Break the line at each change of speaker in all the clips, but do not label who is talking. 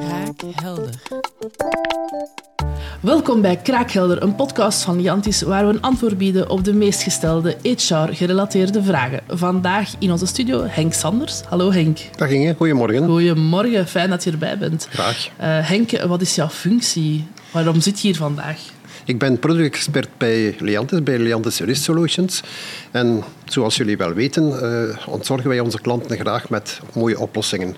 Kraakhelder. Welkom bij Kraakhelder, een podcast van Jantis waar we een antwoord bieden op de meest gestelde HR-gerelateerde vragen. Vandaag in onze studio Henk Sanders. Hallo Henk.
Dag Inge, goedemorgen.
Goedemorgen, fijn dat je erbij bent.
Graag.
Uh, Henk, wat is jouw functie? Waarom zit je hier vandaag?
Ik ben productexpert bij Liantis, bij Liantis Risk Solutions. En zoals jullie wel weten, uh, ontzorgen wij onze klanten graag met mooie oplossingen.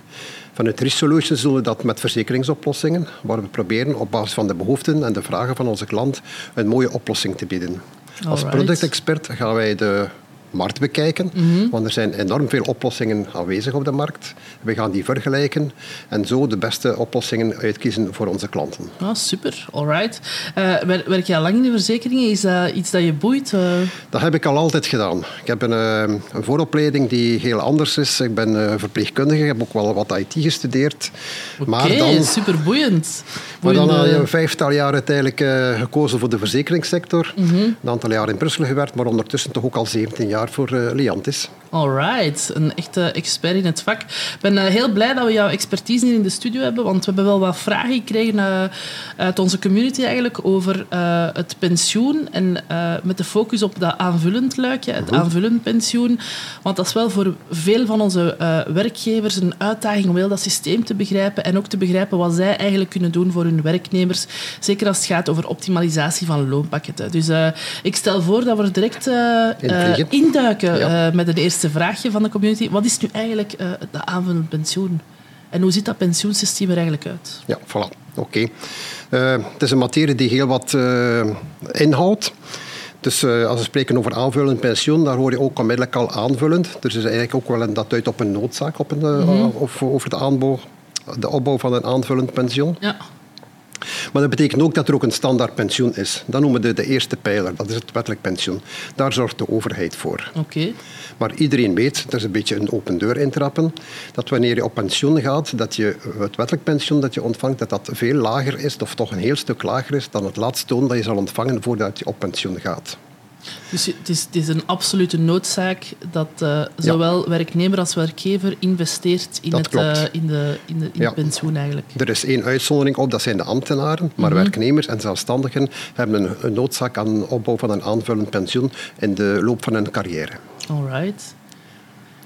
Vanuit Risk Solutions doen we dat met verzekeringsoplossingen, waar we proberen op basis van de behoeften en de vragen van onze klant een mooie oplossing te bieden. Als productexpert gaan wij de markt bekijken. Mhm. Want er zijn enorm veel oplossingen aanwezig op de markt. We gaan die vergelijken en zo de beste oplossingen uitkiezen voor onze klanten.
Ah, super, alright. Uh, werk je al lang in de verzekeringen? Is dat iets dat je boeit? Uh...
Dat heb ik al altijd gedaan. Ik heb een, uh, een vooropleiding die heel anders is. Ik ben verpleegkundige, ik heb ook wel wat IT gestudeerd.
Oké, okay, super boeiend.
Maar dan je een vijftal jaar uiteindelijk gekozen voor de verzekeringssector. Mhm. Een aantal jaar in Brussel gewerkt, maar ondertussen toch ook al 17 jaar voor uh, Liantis.
Alright, een echte expert in het vak. Ik ben uh, heel blij dat we jouw expertise hier in de studio hebben, want we hebben wel wat vragen gekregen uh, uit onze community eigenlijk over het pensioen en met de focus op dat aanvullend luikje, het mhm. aanvullend pensioen. Want dat is wel voor veel van onze werkgevers een uitdaging om heel dat systeem te begrijpen en ook te begrijpen wat zij eigenlijk kunnen doen voor hun werknemers. Zeker als het gaat over optimalisatie van loonpakketten. Dus ik stel voor dat we direct in induiken uh, met het eerste vraagje van de community. Wat is nu eigenlijk uh, de aanvullend pensioen? En hoe ziet dat pensioensysteem er eigenlijk uit?
Ja, voilà. Oké. Uh, het is een materie die heel wat inhoudt. Dus als we spreken over aanvullend pensioen, daar hoor je ook onmiddellijk al aanvullend. Dus is eigenlijk ook wel een, dat duidt op een noodzaak op een, mm of, over de, aanbouw, de opbouw van een aanvullend pensioen. Ja. Maar dat betekent ook dat er ook een standaard pensioen is. Dat noemen we de, eerste pijler, dat is het wettelijk pensioen. Daar zorgt de overheid voor.
Oké.
Maar iedereen weet, dat is een beetje een open deur intrappen, dat wanneer je op pensioen gaat, dat je het wettelijk pensioen dat je ontvangt, dat dat veel lager is, of toch een heel stuk lager is dan het laatste loon dat je zal ontvangen voordat je op pensioen gaat.
Dus het is, het is een absolute noodzaak dat uh, zowel werknemer als werkgever investeert in, het, uh, in, de, in, de, in ja. pensioen eigenlijk.
Er is één uitzondering op, dat zijn de ambtenaren. Maar mhm. werknemers en zelfstandigen hebben een, een noodzaak aan opbouw van een aanvullend pensioen in de loop van hun carrière.
All right.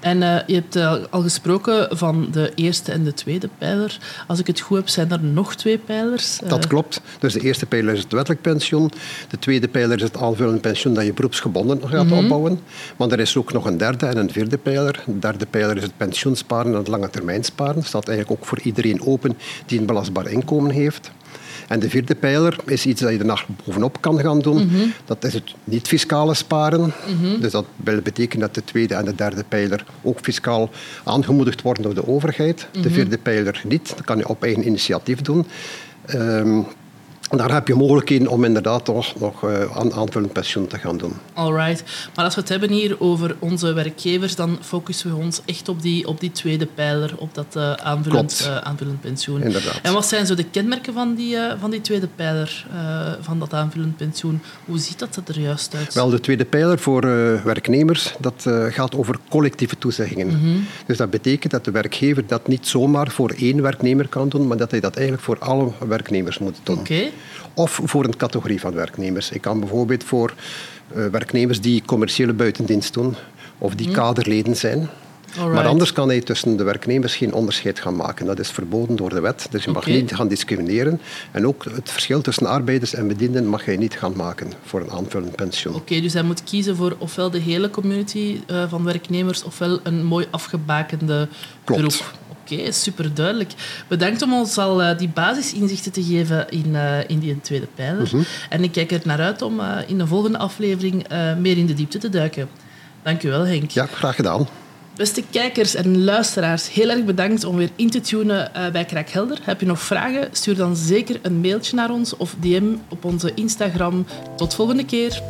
En uh, je hebt uh, al gesproken van de eerste en de tweede pijler. Als ik het goed heb, zijn er nog twee pijlers.
Uh... Dat klopt. Dus de eerste pijler is het wettelijk pensioen. De tweede pijler is het aanvullend pensioen dat je beroepsgebonden gaat mm opbouwen. Maar er is ook nog een derde en een vierde pijler. De derde pijler is het pensioensparen en het lange termijn sparen. Dat staat eigenlijk ook voor iedereen open die een belastbaar inkomen heeft. En de vierde pijler is iets dat je nog bovenop kan gaan doen. Mhm. Dat is het niet-fiscale sparen. Mhm. Dus dat wil betekenen dat de tweede en de derde pijler ook fiscaal aangemoedigd worden door de overheid. De mhm. vierde pijler niet. Dat kan je op eigen initiatief doen. Um, daar heb je mogelijkheden om inderdaad toch nog aan aanvullend pensioen te gaan doen.
Alright. Maar als we het hebben hier over onze werkgevers, dan focussen we ons echt op die, op die tweede pijler, op dat uh, aanvullend, uh, aanvullend pensioen.
Inderdaad.
En wat zijn zo de kenmerken van die, van die tweede pijler, van dat aanvullend pensioen? Hoe ziet dat er juist uit?
Wel, de tweede pijler voor werknemers, dat gaat over collectieve toezeggingen. Mhm. Dus dat betekent dat de werkgever dat niet zomaar voor één werknemer kan doen, maar dat hij dat eigenlijk voor alle werknemers moet doen.
Oké
of voor een categorie van werknemers. Ik kan bijvoorbeeld voor uh, werknemers die commerciële buitendienst doen of die mhm. kaderleden zijn. Maar anders kan hij tussen de werknemers geen onderscheid gaan maken. Dat is verboden door de wet. Dus je mag niet gaan discrimineren. En ook het verschil tussen arbeiders en bedienden mag hij niet gaan maken voor een aanvullend pensioen.
Oké, dus hij moet kiezen voor ofwel de hele community uh, van werknemers ofwel een mooi afgebakende
Klopt.
groep. Oké, okay, super duidelijk. Bedankt om ons al uh, die basisinzichten te geven in, uh, in die tweede pijler. Mm -hmm. En ik kijk er naar uit om uh, in de volgende aflevering meer in de diepte te duiken. Dank u wel, Henk.
Ja, graag gedaan.
Beste kijkers en luisteraars, heel erg bedankt om weer in te tunen bij Kraakhelder. Heb je nog vragen? Stuur dan zeker een mailtje naar ons of DM op onze Instagram. Tot volgende keer.